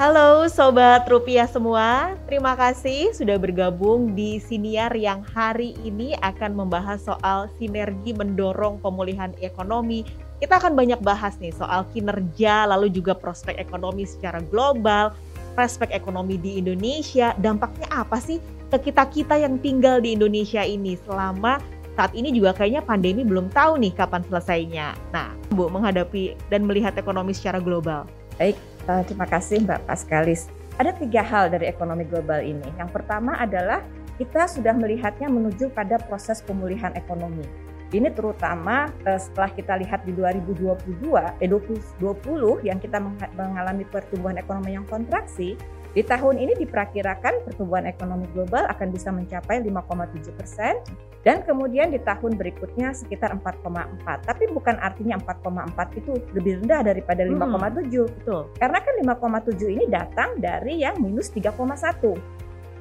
Halo Sobat Rupiah semua, terima kasih sudah bergabung di Siniar yang hari ini akan membahas soal sinergi mendorong pemulihan ekonomi. Kita akan banyak bahas nih soal kinerja, lalu juga prospek ekonomi secara global, prospek ekonomi di Indonesia, dampaknya apa sih ke kita-kita yang tinggal di Indonesia ini selama saat ini juga kayaknya pandemi belum tahu nih kapan selesainya. Nah, Bu, menghadapi dan melihat ekonomi secara global. Baik, uh, terima kasih Mbak Paskalis. Ada tiga hal dari ekonomi global ini. Yang pertama adalah kita sudah melihatnya menuju pada proses pemulihan ekonomi. Ini terutama uh, setelah kita lihat di 2022, eh 2020 yang kita mengalami pertumbuhan ekonomi yang kontraksi, di tahun ini diperkirakan pertumbuhan ekonomi global akan bisa mencapai 5,7 persen dan kemudian di tahun berikutnya sekitar 4,4. Tapi bukan artinya 4,4 itu lebih rendah daripada 5,7. Hmm, betul. Karena kan 5,7 ini datang dari yang minus 3,1.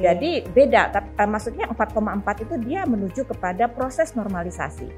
Jadi beda, tapi, uh, maksudnya 4,4 itu dia menuju kepada proses normalisasi.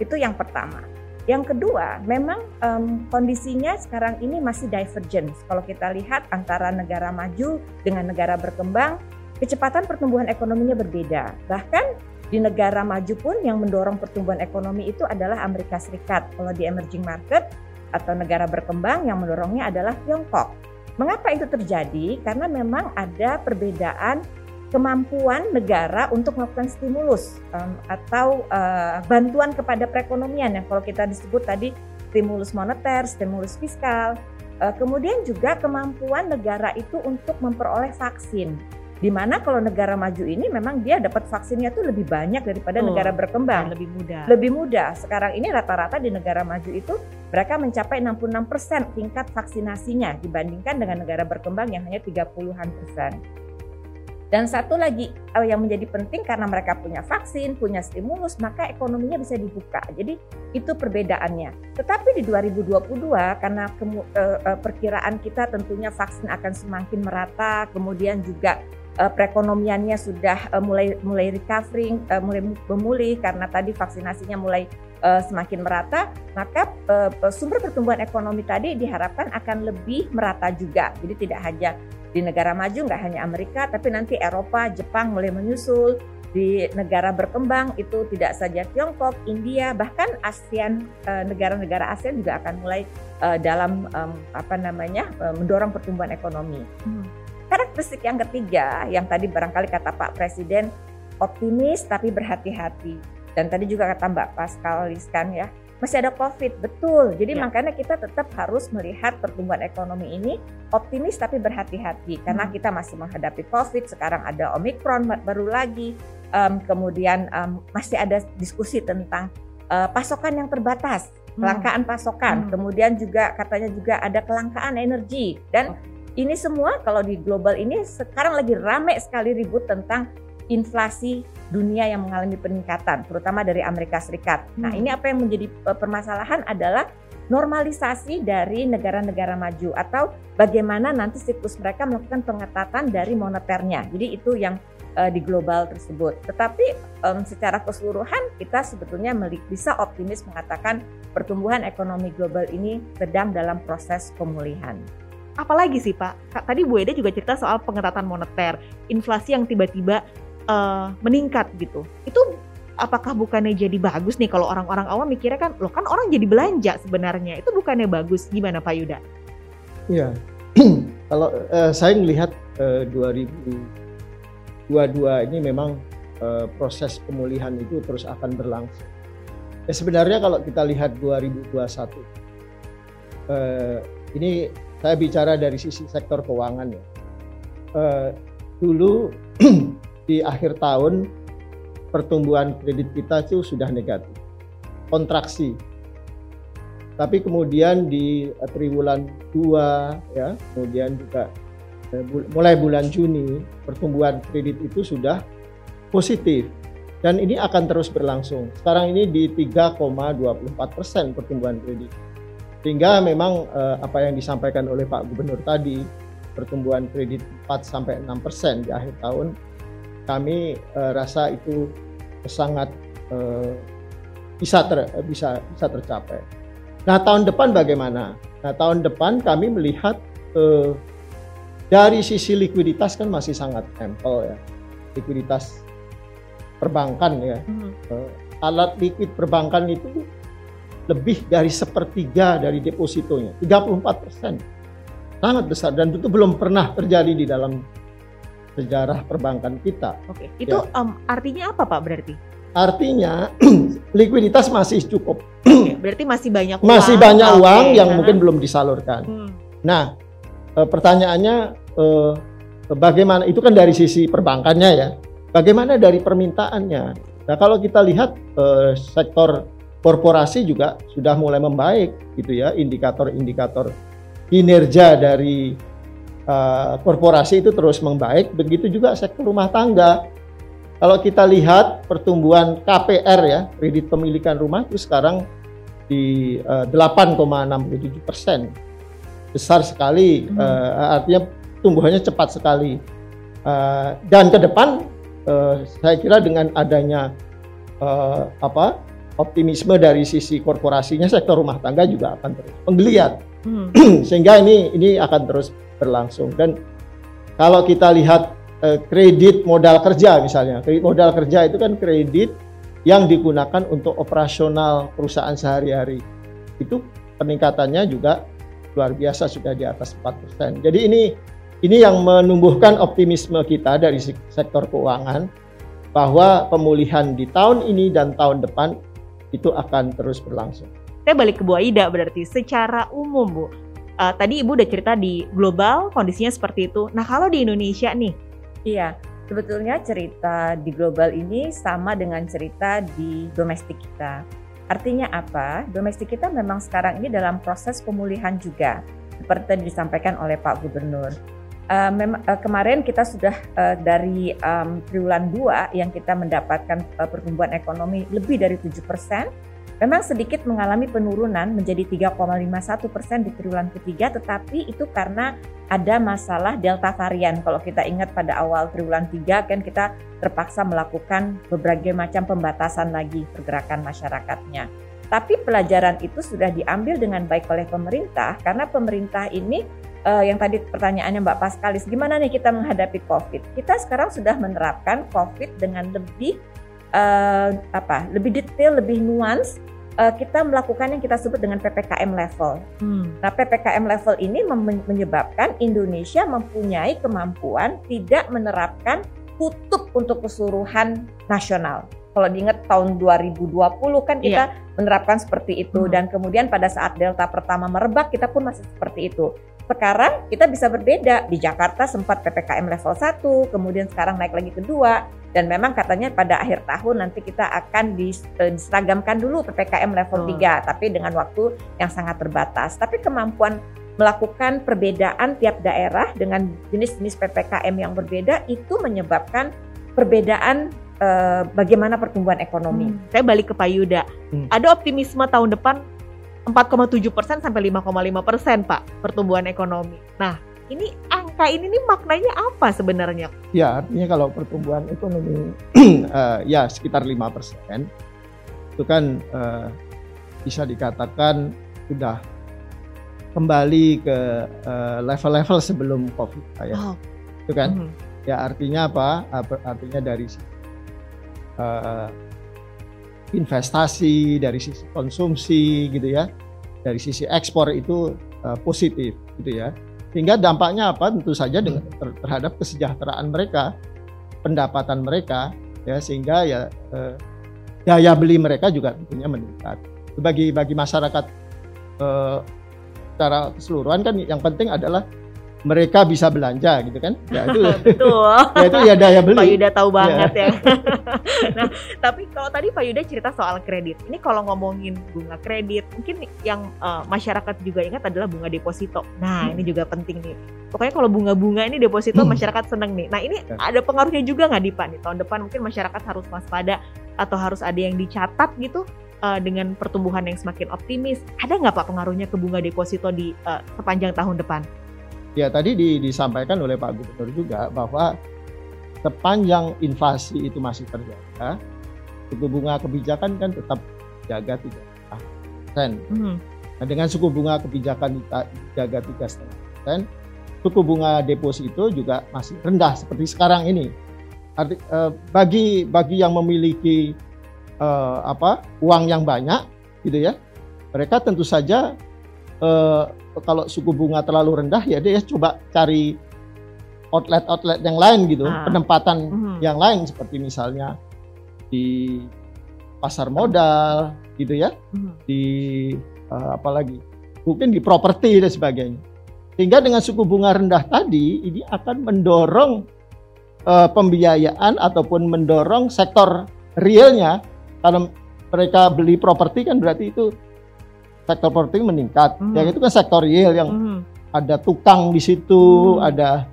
Itu yang pertama. Yang kedua, memang um, kondisinya sekarang ini masih divergent. Kalau kita lihat antara negara maju dengan negara berkembang, kecepatan pertumbuhan ekonominya berbeda. Bahkan di negara maju pun yang mendorong pertumbuhan ekonomi itu adalah Amerika Serikat. Kalau di emerging market atau negara berkembang yang mendorongnya adalah Tiongkok. Mengapa itu terjadi? Karena memang ada perbedaan kemampuan negara untuk melakukan stimulus um, atau uh, bantuan kepada perekonomian yang kalau kita disebut tadi stimulus moneter, stimulus fiskal, uh, kemudian juga kemampuan negara itu untuk memperoleh vaksin. Di mana kalau negara maju ini memang dia dapat vaksinnya tuh lebih banyak daripada oh, negara berkembang. Lebih mudah. Lebih mudah. Sekarang ini rata-rata di negara maju itu mereka mencapai 66% tingkat vaksinasinya dibandingkan dengan negara berkembang yang hanya 30-an persen. Dan satu lagi uh, yang menjadi penting karena mereka punya vaksin, punya stimulus, maka ekonominya bisa dibuka. Jadi itu perbedaannya. Tetapi di 2022 karena kemu, uh, uh, perkiraan kita tentunya vaksin akan semakin merata, kemudian juga uh, perekonomiannya sudah uh, mulai mulai recovering, uh, mulai memulih karena tadi vaksinasinya mulai uh, semakin merata, maka uh, sumber pertumbuhan ekonomi tadi diharapkan akan lebih merata juga. Jadi tidak hanya di negara maju nggak hanya Amerika, tapi nanti Eropa, Jepang mulai menyusul. Di negara berkembang itu tidak saja Tiongkok, India, bahkan ASEAN, negara-negara ASEAN juga akan mulai dalam apa namanya mendorong pertumbuhan ekonomi. Hmm. Karakteristik yang ketiga, yang tadi barangkali kata Pak Presiden, optimis tapi berhati-hati. Dan tadi juga kata Mbak Pascal Liskan ya, masih ada COVID, betul. Jadi ya. makanya kita tetap harus melihat pertumbuhan ekonomi ini optimis tapi berhati-hati karena hmm. kita masih menghadapi COVID. Sekarang ada Omikron baru lagi, um, kemudian um, masih ada diskusi tentang uh, pasokan yang terbatas, hmm. kelangkaan pasokan. Hmm. Kemudian juga katanya juga ada kelangkaan energi dan. Ini semua kalau di global ini sekarang lagi rame sekali ribut tentang inflasi dunia yang mengalami peningkatan, terutama dari Amerika Serikat. Nah, hmm. Nah, ini apa yang menjadi eh, permasalahan adalah normalisasi dari negara-negara maju atau bagaimana nanti siklus mereka melakukan pengetatan dari moneternya. Jadi itu yang uh, di global tersebut. Tetapi um, secara keseluruhan kita sebetulnya bisa optimis mengatakan pertumbuhan ekonomi global ini sedang dalam proses pemulihan apalagi sih Pak? Tadi Bu Eda juga cerita soal pengetatan moneter, inflasi yang tiba-tiba uh, meningkat gitu. Itu apakah bukannya jadi bagus nih kalau orang-orang awam mikirnya kan, loh kan orang jadi belanja sebenarnya. Itu bukannya bagus gimana Pak Yuda? Iya. kalau uh, saya melihat uh, 2022 ini memang uh, proses pemulihan itu terus akan berlangsung. Ya sebenarnya kalau kita lihat 2021 uh, ini saya bicara dari sisi sektor keuangan ya. Uh, dulu di akhir tahun pertumbuhan kredit kita itu sudah negatif, kontraksi. Tapi kemudian di triwulan 2 ya, kemudian juga eh, mulai bulan Juni pertumbuhan kredit itu sudah positif dan ini akan terus berlangsung. Sekarang ini di 3,24 persen pertumbuhan kredit. Sehingga memang eh, apa yang disampaikan oleh Pak Gubernur tadi pertumbuhan kredit 4 sampai 6 persen di akhir tahun kami uh, rasa itu sangat uh, bisa ter, bisa bisa tercapai. Nah tahun depan bagaimana? Nah tahun depan kami melihat uh, dari sisi likuiditas kan masih sangat ample ya. Likuiditas perbankan ya. Mhm. Eh, alat likuid perbankan itu lebih dari sepertiga dari depositonya, 34 persen. Sangat besar dan itu belum pernah terjadi di dalam sejarah perbankan kita. Oke, itu Ya. em, artinya apa Pak berarti? Artinya likuiditas masih cukup, Oke, berarti masih banyak uang. masih banyak Oke, uang yang nah. mungkin belum disalurkan. Hmm, Nah, eh, pertanyaannya eh, bagaimana? Itu kan dari sisi perbankannya ya. Bagaimana dari permintaannya? Nah, kalau kita lihat eh, sektor korporasi juga sudah mulai membaik, gitu ya. Indikator-indikator kinerja dari eh, korporasi itu terus membaik. Begitu juga sektor rumah tangga. Kalau kita lihat pertumbuhan KPR ya, kredit pemilikan rumah itu sekarang di eh, 8,67 persen besar sekali, Hmm. eh, artinya tumbuhannya cepat sekali. Eh, dan ke depan, eh, saya kira dengan adanya eh, apa optimisme dari sisi korporasinya, sektor rumah tangga juga akan terus menggeliat, hmm, sehingga ini ini akan terus berlangsung. Dan kalau kita lihat eh, kredit modal kerja misalnya, kredit modal kerja itu kan kredit yang digunakan untuk operasional perusahaan sehari-hari. Itu peningkatannya juga luar biasa sudah di atas 4%. Jadi ini ini yang menumbuhkan optimisme kita dari sek- sektor keuangan bahwa pemulihan di tahun ini dan tahun depan itu akan terus berlangsung. Saya balik ke Bu Aida berarti secara umum Bu. eh, tadi Ibu udah cerita di global kondisinya seperti itu. Nah kalau di Indonesia nih, Iya, sebetulnya cerita di global ini sama dengan cerita di domestik kita. Artinya apa? Domestik kita memang sekarang ini dalam proses pemulihan juga, seperti tadi disampaikan oleh Pak Gubernur. Eh, mem- eh, kemarin kita sudah eh, dari em, triwulan 2 yang kita mendapatkan eh, pertumbuhan ekonomi lebih dari 7%, memang sedikit mengalami penurunan menjadi 3,51% di triwulan ketiga, tetapi itu karena ada masalah delta varian. Kalau kita ingat pada awal triwulan 3 kan kita terpaksa melakukan berbagai macam pembatasan lagi pergerakan masyarakatnya. Tapi pelajaran itu sudah diambil dengan baik oleh pemerintah karena pemerintah ini eh, yang tadi pertanyaannya Mbak Paskalis, gimana nih kita menghadapi COVID? Kita sekarang sudah menerapkan COVID dengan lebih eh, apa? Lebih detail, lebih nuans. Eh, kita melakukan yang kita sebut dengan ppkm level. hmm, Nah, PPKM level ini menyebabkan Indonesia mempunyai kemampuan tidak menerapkan tutup untuk keseluruhan nasional. Kalau diingat tahun 2020 kan kita menerapkan seperti itu Hmm. dan kemudian pada saat delta pertama merebak kita pun masih seperti itu. Sekarang kita bisa berbeda. Di Jakarta sempat PPKM level 1, kemudian sekarang naik lagi kedua dan memang katanya pada akhir tahun nanti kita akan eh, diseragamkan dulu PPKM level. 3 tapi dengan waktu yang sangat terbatas. Tapi kemampuan melakukan perbedaan tiap daerah dengan jenis-jenis PPKM yang berbeda itu menyebabkan perbedaan eh, bagaimana pertumbuhan ekonomi. hmm. saya balik ke Pak Yuda. Hmm. Ada optimisme tahun depan 4,7% sampai 5,5 persen Pak pertumbuhan ekonomi. Nah ini angka ini nih maknanya apa sebenarnya? Ya, artinya kalau pertumbuhan ekonomi eh, ya sekitar 5 persen, itu kan eh, bisa dikatakan sudah kembali ke eh, level-level sebelum COVID, ya. Oh, itu kan? mhm. Ya artinya apa? Artinya dari eh, investasi, dari sisi konsumsi gitu ya, dari sisi ekspor itu eh, positif gitu ya. Sehingga dampaknya apa? Tentu saja dengan ter- terhadap kesejahteraan mereka, pendapatan mereka ya sehingga ya eh, daya beli mereka juga tentunya meningkat. Bagi bagi masyarakat eh, secara keseluruhan kan yang penting adalah mereka bisa belanja gitu kan. Ya itu Betul. ya itu ya daya Pak beli. Yuda tahu banget ya. nah, tapi kalau tadi Pak Yuda cerita soal kredit, ini kalau ngomongin bunga kredit, mungkin yang eh, masyarakat juga ingat adalah bunga deposito. Nah, ini juga penting nih. Pokoknya kalau bunga-bunga ini deposito Hmm. masyarakat seneng nih. Nah, ini Ya. ada pengaruhnya juga nggak di Pak nih? Tahun depan mungkin masyarakat harus waspada atau harus ada yang dicatat gitu eh, dengan pertumbuhan yang semakin optimis. Ada nggak Pak pengaruhnya ke bunga deposito di eh, sepanjang tahun depan? Ya tadi di- disampaikan oleh Pak Gubernur juga bahwa sepanjang inflasi itu masih terjaga, suku bunga kebijakan kan tetap jaga tiga persen. Hmm. Nah, dengan suku bunga kebijakan kita jaga tiga persen, suku bunga deposito juga masih rendah seperti sekarang ini. Arti, uh, bagi bagi yang memiliki uh, apa uang yang banyak, gitu ya, mereka tentu saja uh, kalau suku bunga terlalu rendah ya dia coba cari outlet-outlet yang lain gitu, ah. penempatan mm. yang lain seperti misalnya di pasar modal, gitu ya, mm. di uh, apa lagi, mungkin di properti dan sebagainya. Sehingga dengan suku bunga rendah tadi ini akan mendorong uh, pembiayaan ataupun mendorong sektor realnya kalau mereka beli properti kan berarti itu sektor properti meningkat. Hmm. Yang itu kan sektor real yang hmm. ada tukang di situ, hmm. ada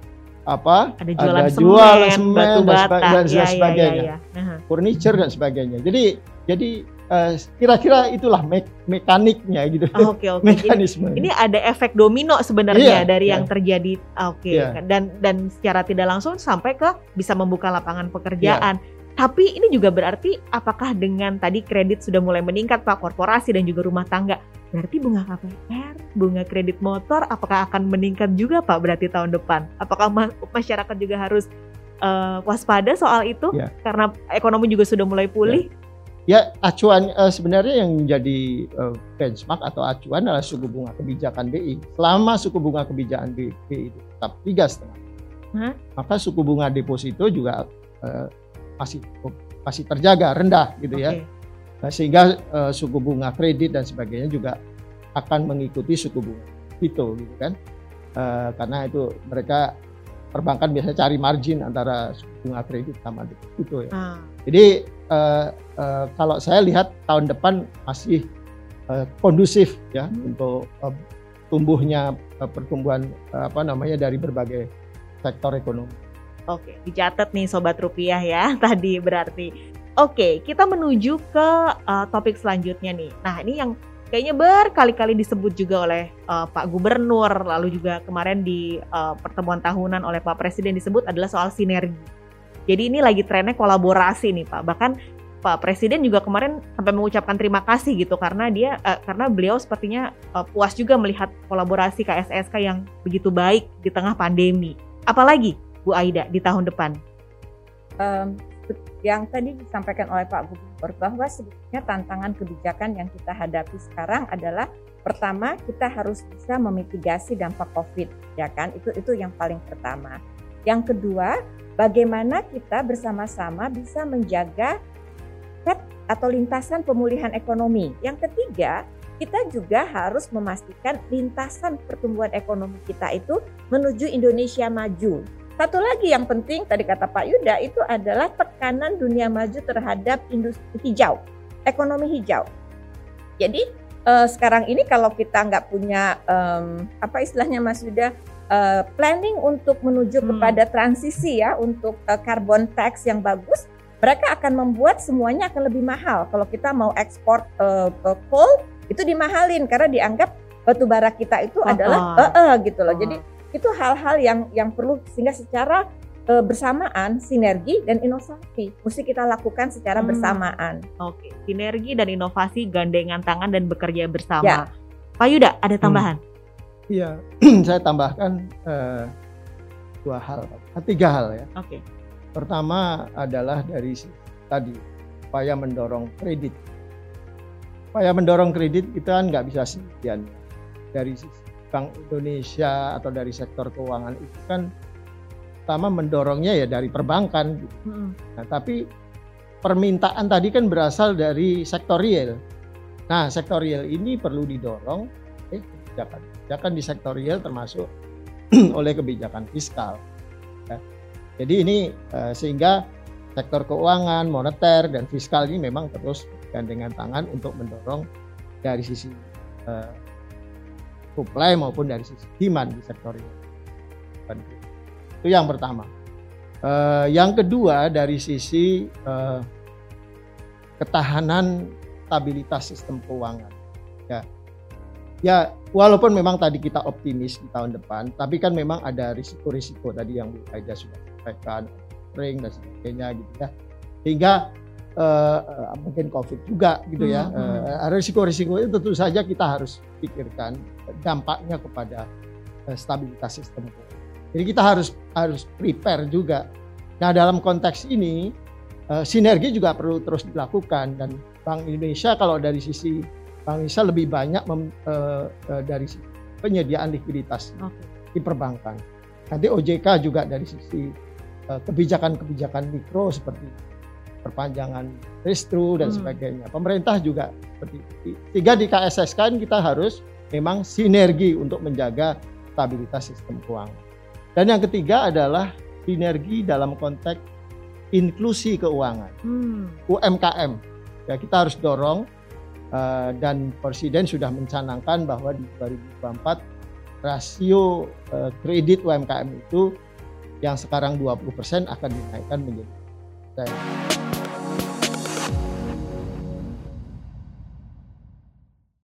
apa? Ada jualan ada semen, jual semen batu bata, dan, dan ya, sebagainya. Ya, ya, ya. Furniture dan sebagainya. Jadi jadi eh, kira-kira itulah me mekaniknya gitu. Oh, oke oke. Mekanisme. Ini, ini ada efek domino sebenarnya iya, dari iya. yang terjadi. Oke. Okay. Iya. Dan dan secara tidak langsung sampai ke bisa membuka lapangan pekerjaan. Iya. Tapi ini juga berarti apakah dengan tadi kredit sudah mulai meningkat Pak korporasi dan juga rumah tangga, berarti bunga KPR, bunga kredit motor apakah akan meningkat juga Pak berarti tahun depan? Apakah masyarakat juga harus uh, waspada soal itu ya. karena ekonomi juga sudah mulai pulih? Ya Ya acuan uh, sebenarnya yang menjadi uh, benchmark atau acuan adalah suku bunga kebijakan BI. Selama suku bunga kebijakan BI, BI itu tetap tiga setengah, maka suku bunga deposito juga uh, masih masih terjaga rendah gitu okay. ya. Nah, sehingga uh, suku bunga kredit dan sebagainya juga akan mengikuti suku bunga itu gitu kan. Uh, karena itu mereka perbankan biasanya cari margin antara suku bunga kredit sama deposito ya. Hmm. Jadi uh, uh, kalau saya lihat tahun depan masih uh, kondusif ya hmm. untuk uh, tumbuhnya uh, pertumbuhan uh, apa namanya dari berbagai sektor ekonomi. Oke, dicatat nih sobat rupiah ya tadi berarti. Oke, kita menuju ke uh, topik selanjutnya nih. Nah, ini yang kayaknya berkali-kali disebut juga oleh uh, Pak Gubernur, lalu juga kemarin di uh, pertemuan tahunan oleh Pak Presiden disebut adalah soal sinergi. Jadi ini lagi trennya kolaborasi nih Pak. Bahkan Pak Presiden juga kemarin sampai mengucapkan terima kasih gitu karena dia uh, karena beliau sepertinya uh, puas juga melihat kolaborasi KSSK yang begitu baik di tengah pandemi. Apalagi Bu Aida di tahun depan? Um, yang tadi disampaikan oleh Pak Gubernur bahwa sebetulnya tantangan kebijakan yang kita hadapi sekarang adalah pertama kita harus bisa memitigasi dampak COVID, ya kan? Itu itu yang paling pertama. Yang kedua, bagaimana kita bersama-sama bisa menjaga set atau lintasan pemulihan ekonomi. Yang ketiga, kita juga harus memastikan lintasan pertumbuhan ekonomi kita itu menuju Indonesia maju. Satu lagi yang penting tadi kata Pak Yuda itu adalah tekanan dunia maju terhadap industri hijau, ekonomi hijau. Jadi eh, sekarang ini kalau kita nggak punya um, apa istilahnya Mas Yuda uh, planning untuk menuju hmm. kepada transisi ya untuk uh, carbon tax yang bagus, mereka akan membuat semuanya akan lebih mahal. Kalau kita mau ekspor uh, coal itu dimahalin karena dianggap batu bara kita itu oh, adalah oh. Uh, uh, gitu loh. Oh. Jadi itu hal-hal yang yang perlu sehingga secara uh, bersamaan sinergi dan inovasi mesti kita lakukan secara hmm. bersamaan. Oke, sinergi dan inovasi gandengan tangan dan bekerja bersama. Ya. Pak Yuda, ada tambahan? Hmm. Iya, saya tambahkan uh, dua hal, tiga hal ya. Oke. Okay. Pertama adalah dari tadi upaya mendorong kredit. Upaya mendorong kredit kita kan nggak bisa sendirian dari sisi Bank Indonesia atau dari sektor keuangan itu kan pertama mendorongnya ya dari perbankan. Hmm. Nah, tapi permintaan tadi kan berasal dari sektor real. Nah, sektor real ini perlu didorong eh, kebijakan kebijakan di sektor real termasuk oleh kebijakan fiskal. Ya. Jadi ini uh, sehingga sektor keuangan, moneter dan fiskal ini memang terus gandengan tangan untuk mendorong dari sisi uh, supply maupun dari sisi demand di sektor real. Itu yang pertama. Uh, yang kedua dari sisi uh, ketahanan stabilitas sistem keuangan. Ya, ya walaupun memang tadi kita optimis di tahun depan, tapi kan memang ada risiko-risiko tadi yang Bu Aida sudah sampaikan, ring dan sebagainya gitu ya. Sehingga uh, mungkin COVID juga gitu ya. Hmm, uh, risiko-risiko itu tentu saja kita harus pikirkan dampaknya kepada uh, stabilitas sistem Jadi kita harus harus prepare juga. Nah dalam konteks ini uh, sinergi juga perlu terus dilakukan dan Bank Indonesia kalau dari sisi Bank Indonesia lebih banyak mem, uh, uh, dari sisi penyediaan likuiditas okay. di perbankan. Nanti OJK juga dari sisi kebijakan-kebijakan mikro seperti perpanjangan restru dan hmm. sebagainya. Pemerintah juga seperti itu. Sehingga di KSSK kita harus memang sinergi untuk menjaga stabilitas sistem keuangan. Dan yang ketiga adalah sinergi dalam konteks inklusi keuangan, hmm. UMKM. Ya kita harus dorong uh, dan Presiden sudah mencanangkan bahwa di 2024 rasio uh, kredit UMKM itu yang sekarang 20% akan dinaikkan menjadi 10%.